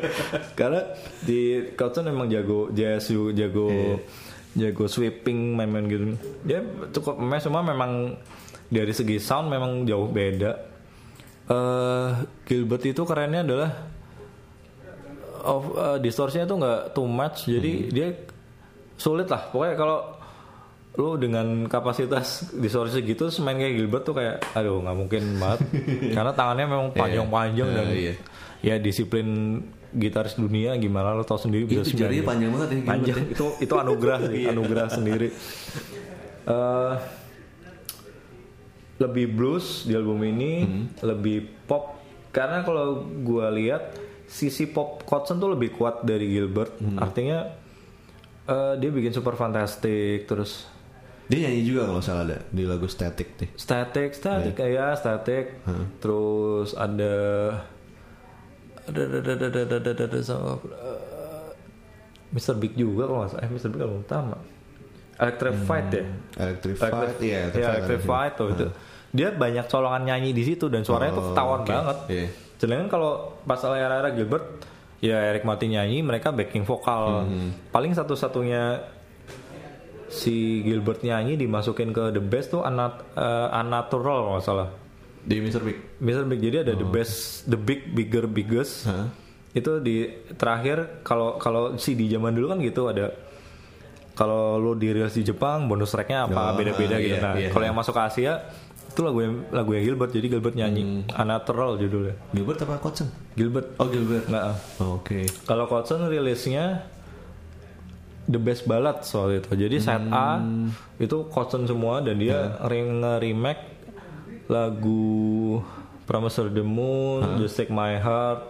karena di Cotton memang jago jazz jago jago sweeping main-main gitu. Dia cukup mes cuma memang dari segi sound memang jauh beda. Eh Gilbert itu kerennya adalah of uh, distorsinya tuh nggak too much jadi dia sulit lah. Pokoknya kalau lu dengan kapasitas distorsi gitu terus main kayak Gilbert tuh kayak aduh nggak mungkin banget. Karena tangannya memang panjang-panjang dan Eh, iya. ya disiplin gitaris dunia gimana lo tau sendiri bisa Itu jarinya panjang banget ya. Panjang. ya. itu itu anugerah sih anugerah sendiri. Eh, lebih blues di album ini lebih pop. Karena kalau gua lihat sisi pop Cotton tuh lebih kuat dari Gilbert. Artinya eh, dia bikin super fantastic terus Dia nyanyi juga kalau salah ada di lagu Static deh. static static ya static. Terus ada ada sama eh, Mr. Big juga kalau nggak salah eh Mr. Big album utama Electrified ya Electrified, iya. ya Electrified tuh itu dia banyak colongan nyanyi di situ dan suaranya tuh Oh, ketahuan oke. banget Iya. sedangkan kalau pas era-era Gilbert ya Eric Martin nyanyi mereka backing vokal Hmm. paling satu-satunya si Gilbert nyanyi dimasukin ke the best tuh Unat, eh, unnatural kalau nggak salah Di Mr. Big. Mr. Big jadi Oh. ada the best the big bigger biggest Hah? itu di terakhir kalau kalau CD zaman dulu kan gitu ada kalau lo di reels di Jepang bonus tracknya apa Oh, beda-beda ah, gitu iya, nah iya. kalau yang masuk ke Asia itu lagu yang lagu yang Gilbert jadi Gilbert nyanyi Hmm. unnatural judulnya Gilbert apa Kotzen? Gilbert Oh Gilbert. nggak Oh, Oke. kalau Cotton rilisnya The Best Ballad soal itu. Jadi side A Hmm. itu Cotton semua dan dia re- remake lagu Promise of the Moon, Just Take My Heart,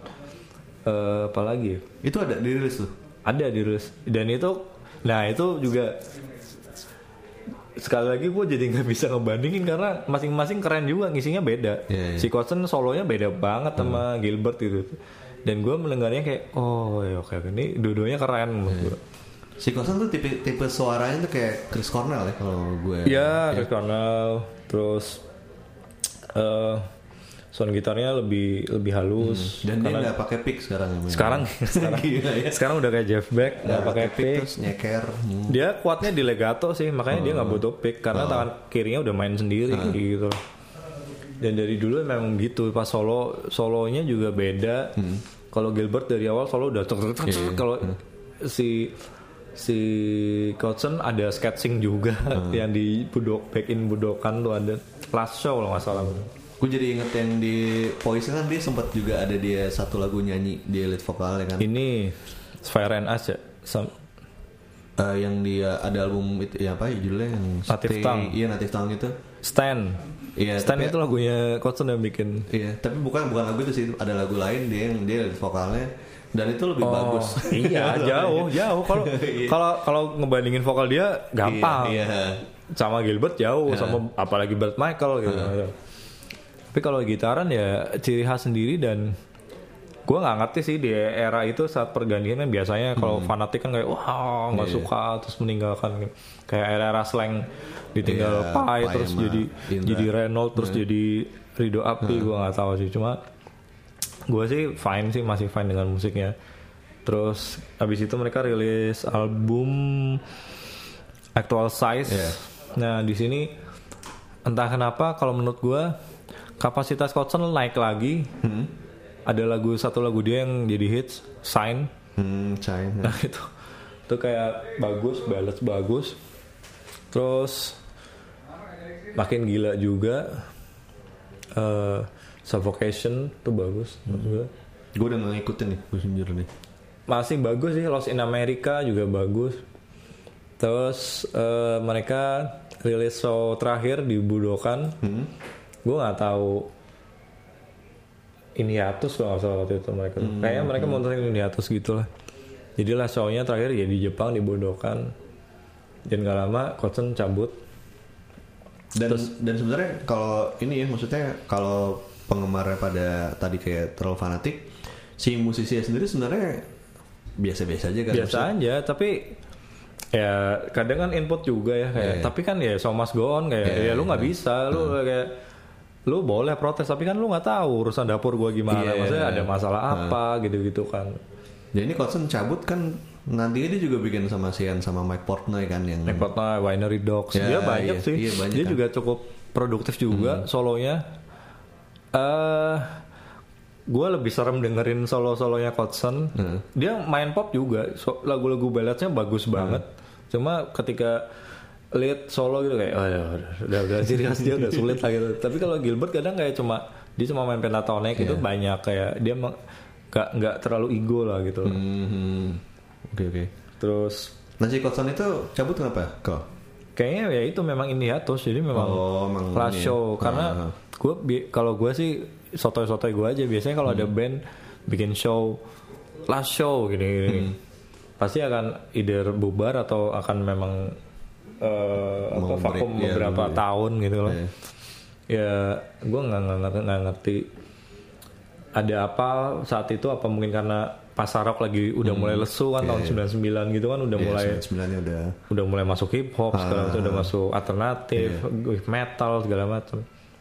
eh, apa lagi? ya? Itu ada dirilis tuh. Ada dirilis dan itu, nah itu juga sekali lagi gue jadi nggak bisa ngebandingin karena masing-masing keren juga ngisinya beda. Iya, iya. Si Cotton solonya beda banget sama Gilbert gitu. Dan gue mendengarnya kayak oh ya oke oke ini dua-duanya keren menurut gue. Si Kotzen tuh tipe tipe suaranya tuh kayak Chris Cornell ya kalau gue. Iya, Chris Cornell, terus eh sound gitarnya lebih lebih halus. Dan dia nggak pakai pick sekarang ya. Sekarang sekarang, Gila ya. sekarang udah kayak Jeff Beck nggak pakai pick. terus nyeker. Hmm. Dia kuatnya di legato sih, makanya dia nggak butuh pick karena tangan kirinya udah main sendiri gitu. Dan dari dulu memang gitu, pas solo solonya juga beda. Kalau Gilbert dari awal solo udah tek- tek. kalau si si Cotton ada sketching juga yang di budok back in budokan tuh ada last show kalau nggak salah. Gue jadi inget yang di Poison kan dia sempat juga ada dia satu lagu nyanyi di lead vokal ya kan. Ini Fire and Ice ya. Sam- Eh, yang dia ada album itu ya apa ya judulnya yang Native Stay- Tongue. Iya Native Tongue itu. Stan. Iya, Stan tapi- itu lagunya Cotton yang bikin. Iya, tapi bukan bukan lagu itu sih, ada lagu lain dia yang dia lead vokalnya dan itu lebih bagus. iya, jauh, jauh. Kalau Iya. kalau kalau ngebandingin vokal dia gampang. Iya, iya. Sama Gilbert jauh, sama apalagi Bert Michael gitu. Tapi kalau gitaran ya ciri khas sendiri dan gue nggak ngerti sih di era itu saat pergantian kan biasanya kalau fanatik kan kayak wah nggak Iya. suka terus meninggalkan kayak era-era slang ditinggal Iya, Pai Pai terus jadi Indra. Iya. jadi Renault terus jadi Rido Api gue nggak tahu sih cuma gue sih fine sih masih fine dengan musiknya terus habis itu mereka rilis album Actual Size Iya. nah di sini entah kenapa kalau menurut gue kapasitas Cotton naik lagi Hmm. ada lagu satu lagu dia yang jadi hits Sign Hmm, China. nah itu itu kayak bagus balance bagus terus makin gila juga eh Suffocation tuh bagus menurut gue gue udah nggak ngikutin nih, gue sendiri nih. masih bagus sih Lost in America juga bagus. Terus eh, mereka rilis show terakhir di Budokan. Hmm. gue nggak tahu ini hiatus kalau nggak salah waktu itu mereka tuh. kayaknya mereka mau ini hiatus gitu lah. Jadilah show-nya terakhir ya di Jepang dibodohkan dan gak lama Kotzen cabut. Dan dan sebenarnya kalau ini ya maksudnya kalau penggemarnya pada tadi kayak terlalu fanatik, si musisinya sendiri sebenarnya biasa-biasa aja kan. biasa aja tapi ya kadang kan input juga ya kayak Iya. tapi kan ya so must go on kayak Iya, ya lu nggak iya. bisa lu kayak lu boleh protes tapi kan lu nggak tahu urusan dapur gua gimana Iya. maksudnya ada masalah apa gitu-gitu kan Jadi ini Kotzen cabut kan nantinya dia juga bikin sama Sian sama Mike Portnoy kan yang Nekotna Winery Dogs Ya, dia banyak iya. sih Iya, banyak dia kan. juga cukup produktif juga solonya eh gue lebih serem dengerin solo-solonya Kotzen Hmm. dia main pop juga so- lagu-lagu balladnya bagus banget cuma ketika lead solo gitu kayak oh ya udah udah, udah ciri khas dia udah sulit lah gitu tapi kalau Gilbert kadang kayak cuma dia cuma main pentatonic itu banyak kayak dia nggak nggak terlalu ego lah gitu loh. Hmm, Oke oke. terus Nah si itu cabut kenapa? Kok? kayaknya ya itu memang ini hiatus jadi memang Oh, ini ya. show karena Ah. Gue kalau gue sih sotoy-sotoy gue aja biasanya kalau Hmm. ada band bikin show last show gini, gini Hmm. pasti akan either bubar atau akan memang eh, apa Mau break, vakum ya, beberapa ya. tahun gitu loh Iya. ya gue nggak ngerti, nggak ngerti ada apa saat itu apa mungkin karena pasar rock lagi udah mulai lesu kan tahun 99 gitu kan udah Hmm. Iya, mulai udah udah mulai masuk hip hop segala macam udah masuk alternatif with metal segala macam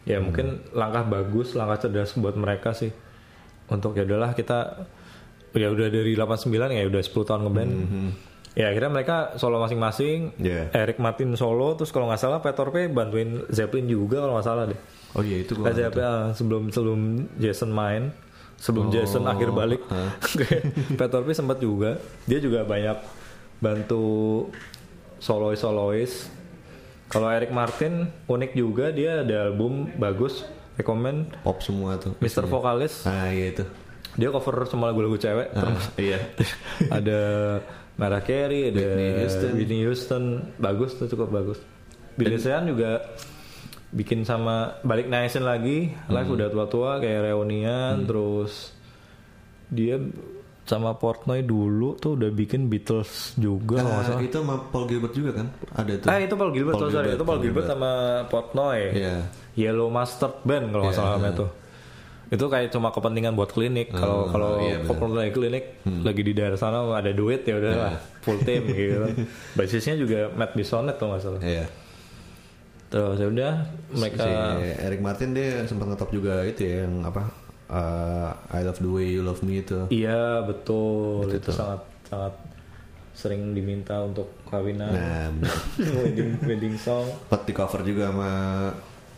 ya mungkin langkah bagus langkah cerdas buat mereka sih. Untuk ya udahlah kita ya udah dari 89 ya udah 10 tahun ngeband. Ya akhirnya mereka solo masing-masing. Iya. Eric Martin solo terus kalau nggak salah Peter P bantuin Zeppelin juga kalau nggak salah deh. Oh iya itu Led gue Zeppelin ah, sebelum sebelum Jason main sebelum Jason akhir balik. Peter P sempat juga. Dia juga banyak bantu solois solois kalau Eric Martin unik juga dia ada album bagus rekomend pop semua tuh. Mr. Vokalis Ah iya itu. dia cover semua lagu-lagu cewek termasuk Iya. ada Mariah Carey, ada Whitney Houston. Whitney Houston, bagus tuh cukup bagus. Billy Sean juga bikin sama balik naikin lagi, Hmm. live udah tua-tua kayak reunian, terus dia sama Portnoy dulu tuh udah bikin Beatles juga kalau nggak Ah, salah. itu sama Paul Gilbert juga kan? Ada tuh. Ah itu Paul Gilbert, Paul oh, sorry, Gilbert, itu Paul Gilbert Gilbert. sama Portnoy. Iya. Yellow Mustard Band kalau nggak Iya. salah namanya tuh. Itu kayak cuma kepentingan buat klinik. Kalau Oh, kalau iya, lagi klinik lagi di daerah sana ada duit ya udah lah full team gitu. Basisnya juga Matt Bisonet kalau nggak salah. Iya. Terus ya udah mereka Si Eric Martin dia sempat ngetop juga itu ya yang apa? Uh, I love the way you love me itu. iya betul itu, sangat sangat sering diminta untuk kawinan Nah, wedding wedding song. Sempat di cover juga sama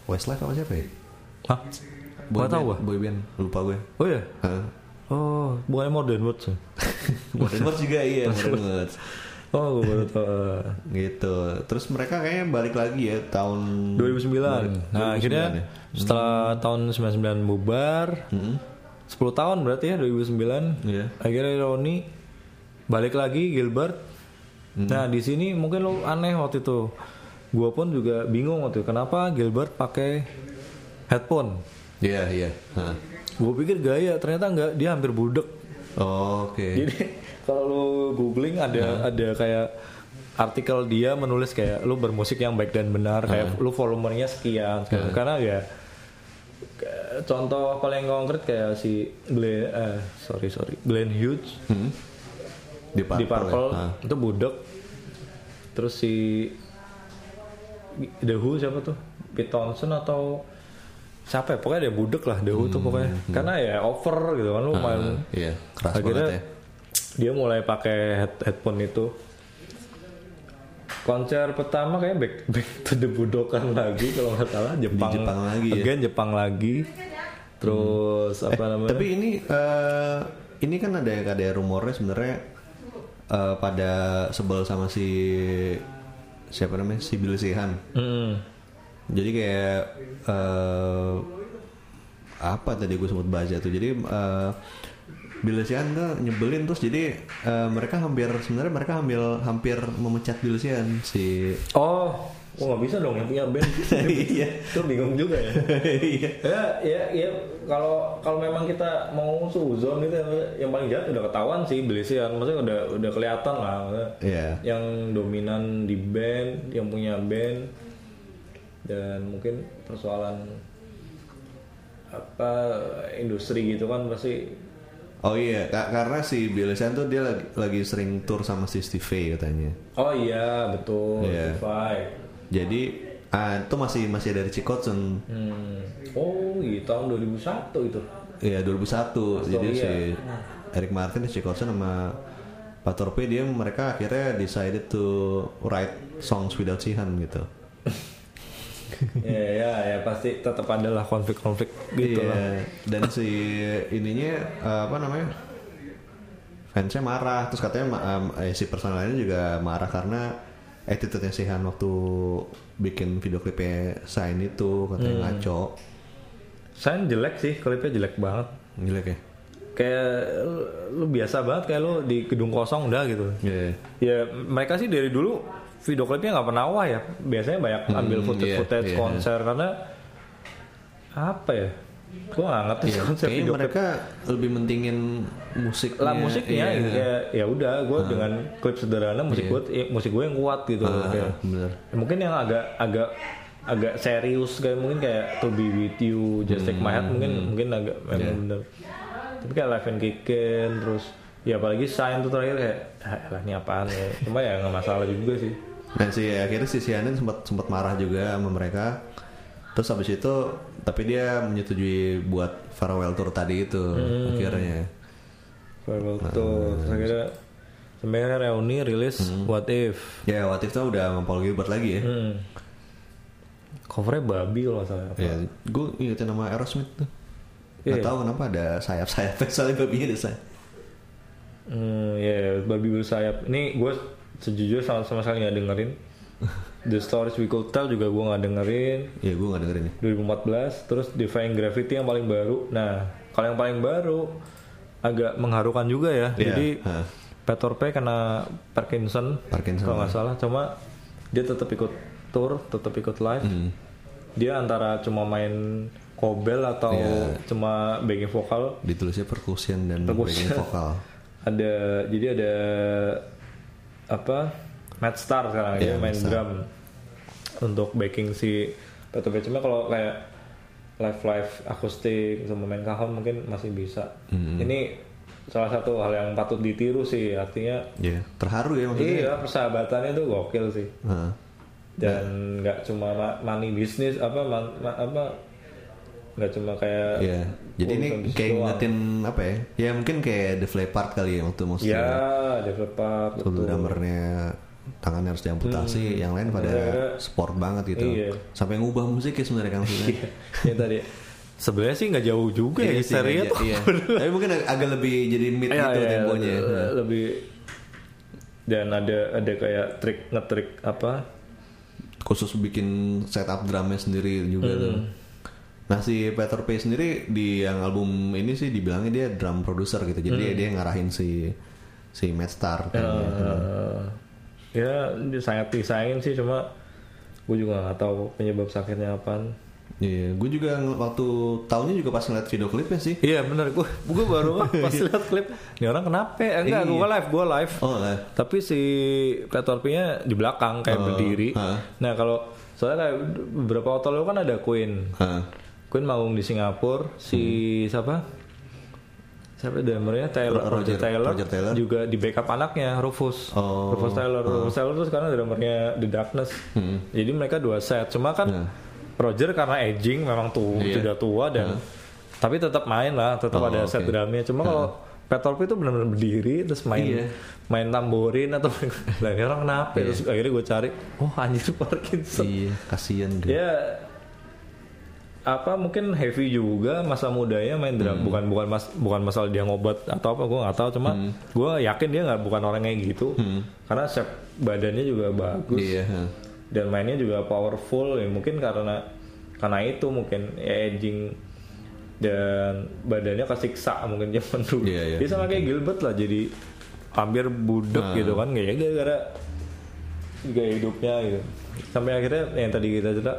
Westlife apa siapa ya? Hah? Gak Boy tahu band- gua. Boy band, lupa gue. Oh ya? Hah? Oh, bukannya Modern Words ya? Modern Words juga iya, Modern Words. Oh, gue baru tahu. Gitu. Terus mereka kayaknya balik lagi ya tahun 2009. Nah, 2009 akhirnya ya? setelah tahun 99 bubar, 10 tahun berarti ya 2009. Iya. Akhirnya Roni balik lagi Gilbert. Nah, di sini mungkin lo aneh waktu itu. Gua pun juga bingung waktu itu kenapa Gilbert pakai headphone. Iya, iya. Hah. Gue pikir gaya, ternyata enggak, dia hampir budek. Oh, Oke. Jadi kalau lu googling ada ada kayak artikel dia menulis kayak lu bermusik yang baik dan benar kayak lu volumenya sekian, sekian. karena ya contoh paling konkret kayak si Glenn eh sorry sorry Glenn Hughes Hmm. Di Purple. di Purple ya? Hah. itu budek terus si The Who siapa tuh Pete Townsend atau siapa ya pokoknya dia budek lah The Who tuh pokoknya karena ya over gitu kan lu main Ah, iya, keras akhirnya banget ya. Dia mulai pakai head, headphone itu konser pertama kayak back, back to the budokan lagi kalau nggak salah Jepang Jepang lagi ya? again Jepang lagi terus apa namanya Tapi ini eh, ini kan ada ada rumornya sebenarnya eh, pada sebel sama si siapa namanya si Bill Sihan. Mm. Jadi kayak eh, apa tadi gue sempat baca tuh. Jadi eh, Bill Sihan tuh nyebelin terus jadi eh, mereka hampir sebenarnya mereka hampir hampir memecat Bill Sihan si oh oh nggak bisa dong yang punya band Iya. itu bingung juga ya Iya. ya ya ya kalau kalau memang kita mau suzon itu yang paling jahat udah ketahuan sih Belisian maksudnya udah udah kelihatan lah maksudnya Iya. yang dominan di band yang punya band dan mungkin persoalan apa industri gitu kan pasti Oh iya, ka- karena si Billy Sean tuh dia lagi, lagi sering tour sama si Steve Vai katanya. oh iya betul Iya. Spotify. Jadi ah, itu masih masih dari Chikotsun. hmm. oh iya tahun 2001 itu Iya 2001. Jadi iya. si Eric Martin, Chikotsun sama Pak Torpe dia mereka akhirnya decided to write songs without Sihan gitu. ya ya ya pasti tetap ada lah konflik-konflik gitu lah Iya. Dan si ininya eh, apa namanya? Fansnya marah, terus katanya em, eh, si personalnya juga marah karena attitude-nya Sihan waktu bikin video klipnya Sign itu katanya Hmm. ngaco. Sign jelek sih klipnya jelek banget Jelek ya? kayak lu, lu biasa banget kayak lu di gedung kosong udah gitu Iya. ya mereka sih dari dulu video klipnya nggak pernah wah ya. Biasanya banyak ambil Hmm, footage iya, footage iya. konser karena apa ya? Gua nggak ngerti Iya, konsep video klip. mereka lebih mentingin musik lah musiknya iya. ya ya udah gue dengan klip sederhana musik Iya. gue musik gue yang kuat gitu Ah, kayak bener. Ya, mungkin yang agak agak agak serius kayak mungkin kayak to be with you just take my hand Hmm, mungkin mungkin agak memang Iya. bener. Tapi kayak live and kickin terus ya apalagi sign tuh terakhir kayak ah, lah ini apaan ya? Cuma ya nggak masalah juga sih Dan si akhirnya si Sianen sempat sempat marah juga sama mereka. Terus habis itu tapi dia menyetujui buat farewell tour tadi itu Hmm. akhirnya. farewell Nah, tour terus akhirnya akhirnya reuni rilis Hmm. what if Ya What If tuh udah sama Paul Gilbert lagi ya. hmm. covernya babi kalau nggak salah apa. Ya, gue ingetin nama Aerosmith tuh. Iya. Gak tahu kenapa ada sayap-sayapnya soalnya babinya ada sayap. Hmm, ya babi bersayap. Ini gue sejujurnya sama sama sekali nggak dengerin. The Stories We Could Tell juga gue nggak dengerin. Ya gue gak dengerin ya. 2014, terus Defying Gravity yang paling baru. Nah, kalau yang paling baru agak mengharukan juga ya. Iya, Jadi ha. Peter P kena Parkinson, Parkinson, kalau nggak salah. Cuma dia tetap ikut tour, tetap ikut live. Hmm. Dia antara cuma main kobel atau Iya. cuma backing vokal Ditulisnya percussion dan Percussion. backing vokal. ada jadi ada apa Matt Star sekarang ya main Star. drum untuk backing si Peter Pan. cuma kalau kayak live live akustik sama main kahon mungkin masih bisa Hmm. ini salah satu hal yang patut ditiru sih artinya Ya, terharu ya maksudnya. iya persahabatannya tuh gokil sih Heeh. dan nggak cuma ma- money bisnis apa ma- apa nggak cuma kayak Iya. Jadi ini kayak ngingetin apa ya? Ya mungkin kayak The Part kali ya waktu maksudnya. ya developer Waktu drummernya tangannya harus diamputasi, yang lain pada Akhirnya- sport banget gitu. Iya. Sampai ngubah musiknya sebenarnya kan maksudnya. ya tadi sebenarnya sih nggak jauh juga ya Iya histeria iya, tuh iya. Tapi mungkin ag- agak lebih jadi mid Iya, gitu iya, temponya. le- lebih dan ada ada kayak trik ngetrik apa Khusus bikin setup drumnya sendiri juga Hmm. tuh. Nah si Peter Pay sendiri di yang album ini sih dibilangnya dia drum producer gitu. Jadi Hmm. dia, ngarahin si si Matt Star kayaknya. eh, ya dia sangat disayangin sih cuma gue juga nggak tahu penyebab sakitnya apa Iya, gue juga waktu tahunnya juga pas ngeliat video klipnya sih. iya bener gue gue baru pas lihat klip ini orang kenapa ya? enggak Iya. gue live gue live Oh lah. tapi si Petorpinya di belakang kayak Oh, berdiri ha. nah kalau soalnya kayak beberapa waktu lalu kan ada Queen Hah. Queen manggung di Singapura si siapa siapa drummernya Taylor Ro- Roger, Roger- Taylor, Roger Taylor. juga di backup anaknya Rufus Oh. Rufus Taylor Rufus Taylor tuh sekarang drummernya The Darkness jadi mereka dua set cuma kan Nah. Roger karena aging memang tuh Iya. sudah tua dan tapi tetap main lah tetap Oh, ada set oke. drumnya cuma kalau Pat Torp itu benar-benar berdiri terus main Iya. main tamborin atau lah orang kenapa ya? terus akhirnya gue cari oh anjir Parkinson Iya, kasihan dia. ya apa mungkin heavy juga masa mudanya main drum Hmm. bukan bukan mas bukan masalah dia ngobat atau apa gue nggak tahu cuma Hmm. gue yakin dia nggak bukan orang kayak gitu karena shape badannya juga bagus Iya. dan mainnya juga powerful ya mungkin karena karena itu mungkin ya aging dan badannya kesiksa mungkin zaman dulu Iya, iya. dia sama kayak Gilbert lah jadi hampir budek Nah. gitu kan kayak gara-gara gaya hidupnya gitu sampai akhirnya yang tadi kita cerita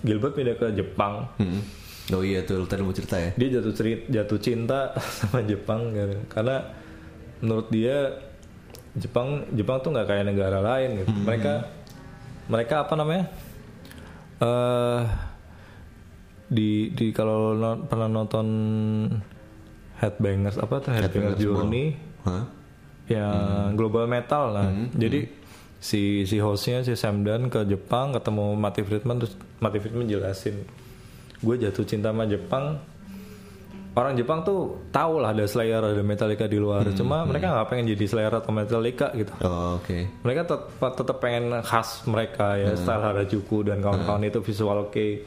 Gilbert pindah ke Jepang Hmm. Oh iya tuh, tadi mau cerita ya. dia jatuh cerit jatuh cinta sama Jepang gitu. karena menurut dia Jepang Jepang tuh nggak kayak negara lain gitu. Mereka mereka apa namanya? eh di di kalau no- pernah nonton Headbangers apa tuh Headbangers Headbangers. Journey Hah? yang global metal lah. Jadi si si hostnya si Sam Dan ke Jepang ketemu Matty Friedman terus Matty Friedman jelasin gue jatuh cinta sama Jepang. Orang Jepang tuh tahu lah ada Slayer ada Metallica di luar cuma mereka nggak pengen jadi Slayer atau Metallica gitu. Oh, oke. mereka tetap tetap pengen khas mereka ya style Harajuku dan kawan-kawan itu visual oke.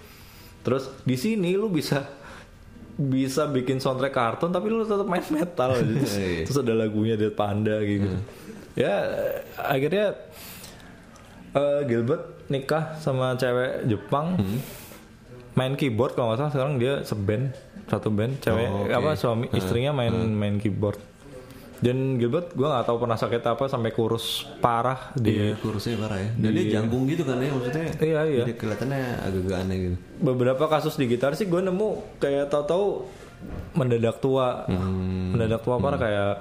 Terus di sini lu bisa bisa bikin soundtrack kartun tapi lu tetap main metal. Gitu. Iya. terus ada lagunya Dead Panda gitu. Ya akhirnya eh, Gilbert nikah sama cewek Jepang main keyboard kalau nggak salah sekarang dia seband satu band cewek Oh, oke. apa suami istrinya main main keyboard dan Gilbert gue nggak tahu pernah sakit apa sampai kurus parah Iya, di kurusnya parah ya. Dan dia jangkung gitu kan ya maksudnya. Iya, iya. Jadi kelihatannya agak-agak aneh gitu. beberapa kasus di gitar sih gue nemu kayak tahu-tahu mendadak tua mendadak tua parah kayak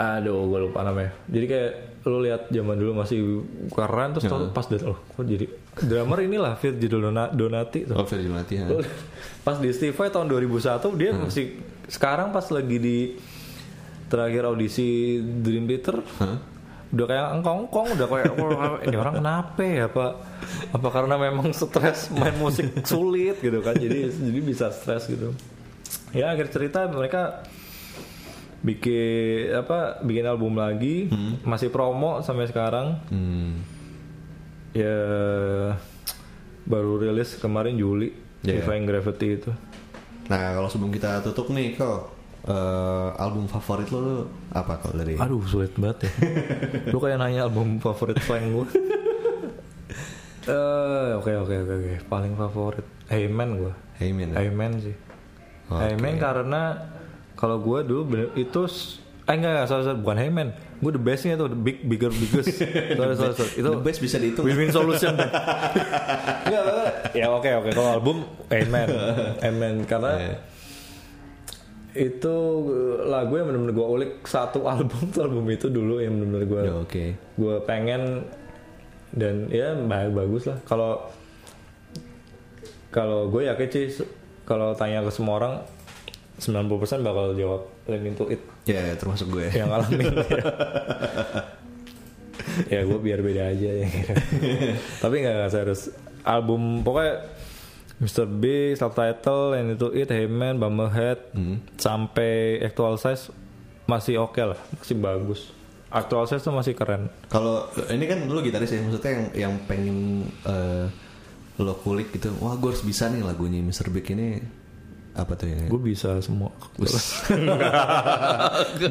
aduh gue lupa namanya. Jadi kayak lu lihat zaman dulu masih keren terus tau pas dia oh kok jadi drummer inilah Virgil Dona- Donati tuh. Oh, Virgil Mati ya. Pas di Steve tahun 2001 dia masih sekarang pas lagi di terakhir audisi Dream Theater Hah? udah kayak engkong-engkong udah kayak "Wah, ini orang kenapa ya apa apa karena memang stres main musik sulit gitu kan. Jadi jadi bisa stres gitu. Ya akhir cerita mereka bikin apa bikin album lagi masih promo sampai sekarang Hmm. ya baru rilis kemarin Juli Yeah. Defying Gravity itu Nah, kalau sebelum kita tutup nih, kok eh, album favorit lo, lo apa kalau dari? aduh sulit banget ya lu kayak nanya album favorit slang gue Eh, oke oke oke oke paling favorit Heyman gue Hey Man. Heyman sih. Heyman karena kalau gue dulu bener, itu eh enggak enggak sorry, sorry, bukan Heyman gue the bestnya tuh the big bigger biggest sorry sorry, sorry. itu The best bisa dihitung. win-win solution Enggak, enggak. ya oke oke kalau album Heyman Heyman karena Iya. itu lagu yang benar-benar gue ulik satu album tuh album itu dulu yang benar-benar gue Ya, Oke. gue pengen dan ya ba- bagus lah kalau kalau gue yakin sih kalau tanya ke semua orang 90% bakal jawab Lean Into It Ya, termasuk gue. yang ngalamin ya gue biar beda aja ya tapi nggak nggak serius album pokoknya Mr. B, Subtitle, Lean Into It, Heyman, Bumblehead sampai Actual Size masih oke lah masih bagus Actual Size tuh masih keren Kalau ini kan lu gitaris ya, maksudnya yang yang pengen eh, lo kulik gitu. Wah, gue harus bisa nih lagunya Mr. Big ini apa tuh ya? gue bisa semua.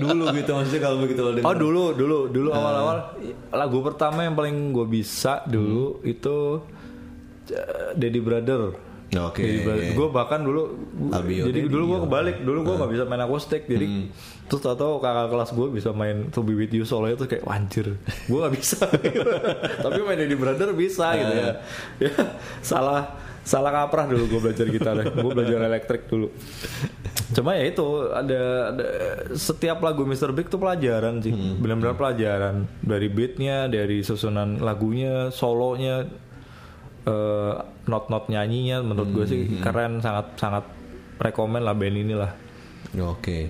Dulu gitu maksudnya kalau begitu lo Oh dulu dulu dulu awal-awal. Lagu pertama yang paling gue bisa dulu itu uh, Daddy Brother. Oke. Gue bahkan dulu Albio jadi Daddy, dulu gue kebalik. Dulu gue nggak bisa main akustik jadi terus tau tau kakak kelas gue bisa main To Be With You solo itu kayak wanjir gue nggak bisa. Tapi main Daddy Brother bisa gitu ya. Ya salah salah kaprah dulu gue belajar gitar gue belajar elektrik dulu cuma ya itu ada, ada setiap lagu Mr. Big tuh pelajaran sih benar-benar pelajaran dari beatnya dari susunan lagunya solonya eh, not-not nyanyinya menurut gue sih keren sangat sangat rekomen lah band ini lah Oke.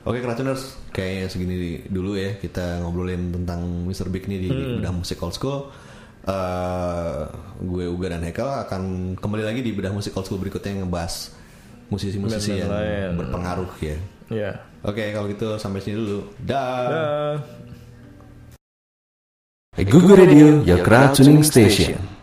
Oke Kratuners, kayaknya segini dulu ya kita ngobrolin tentang Mr. Big nih di bedah musik old school. Eh, gue Uga dan Hekel akan kembali lagi di bedah musik old school berikutnya yang ngebahas musisi-musisi yang lain. berpengaruh ya. ya Oke kalau gitu sampai sini dulu. Dah. Dah. Google Radio, your crowd tuning station.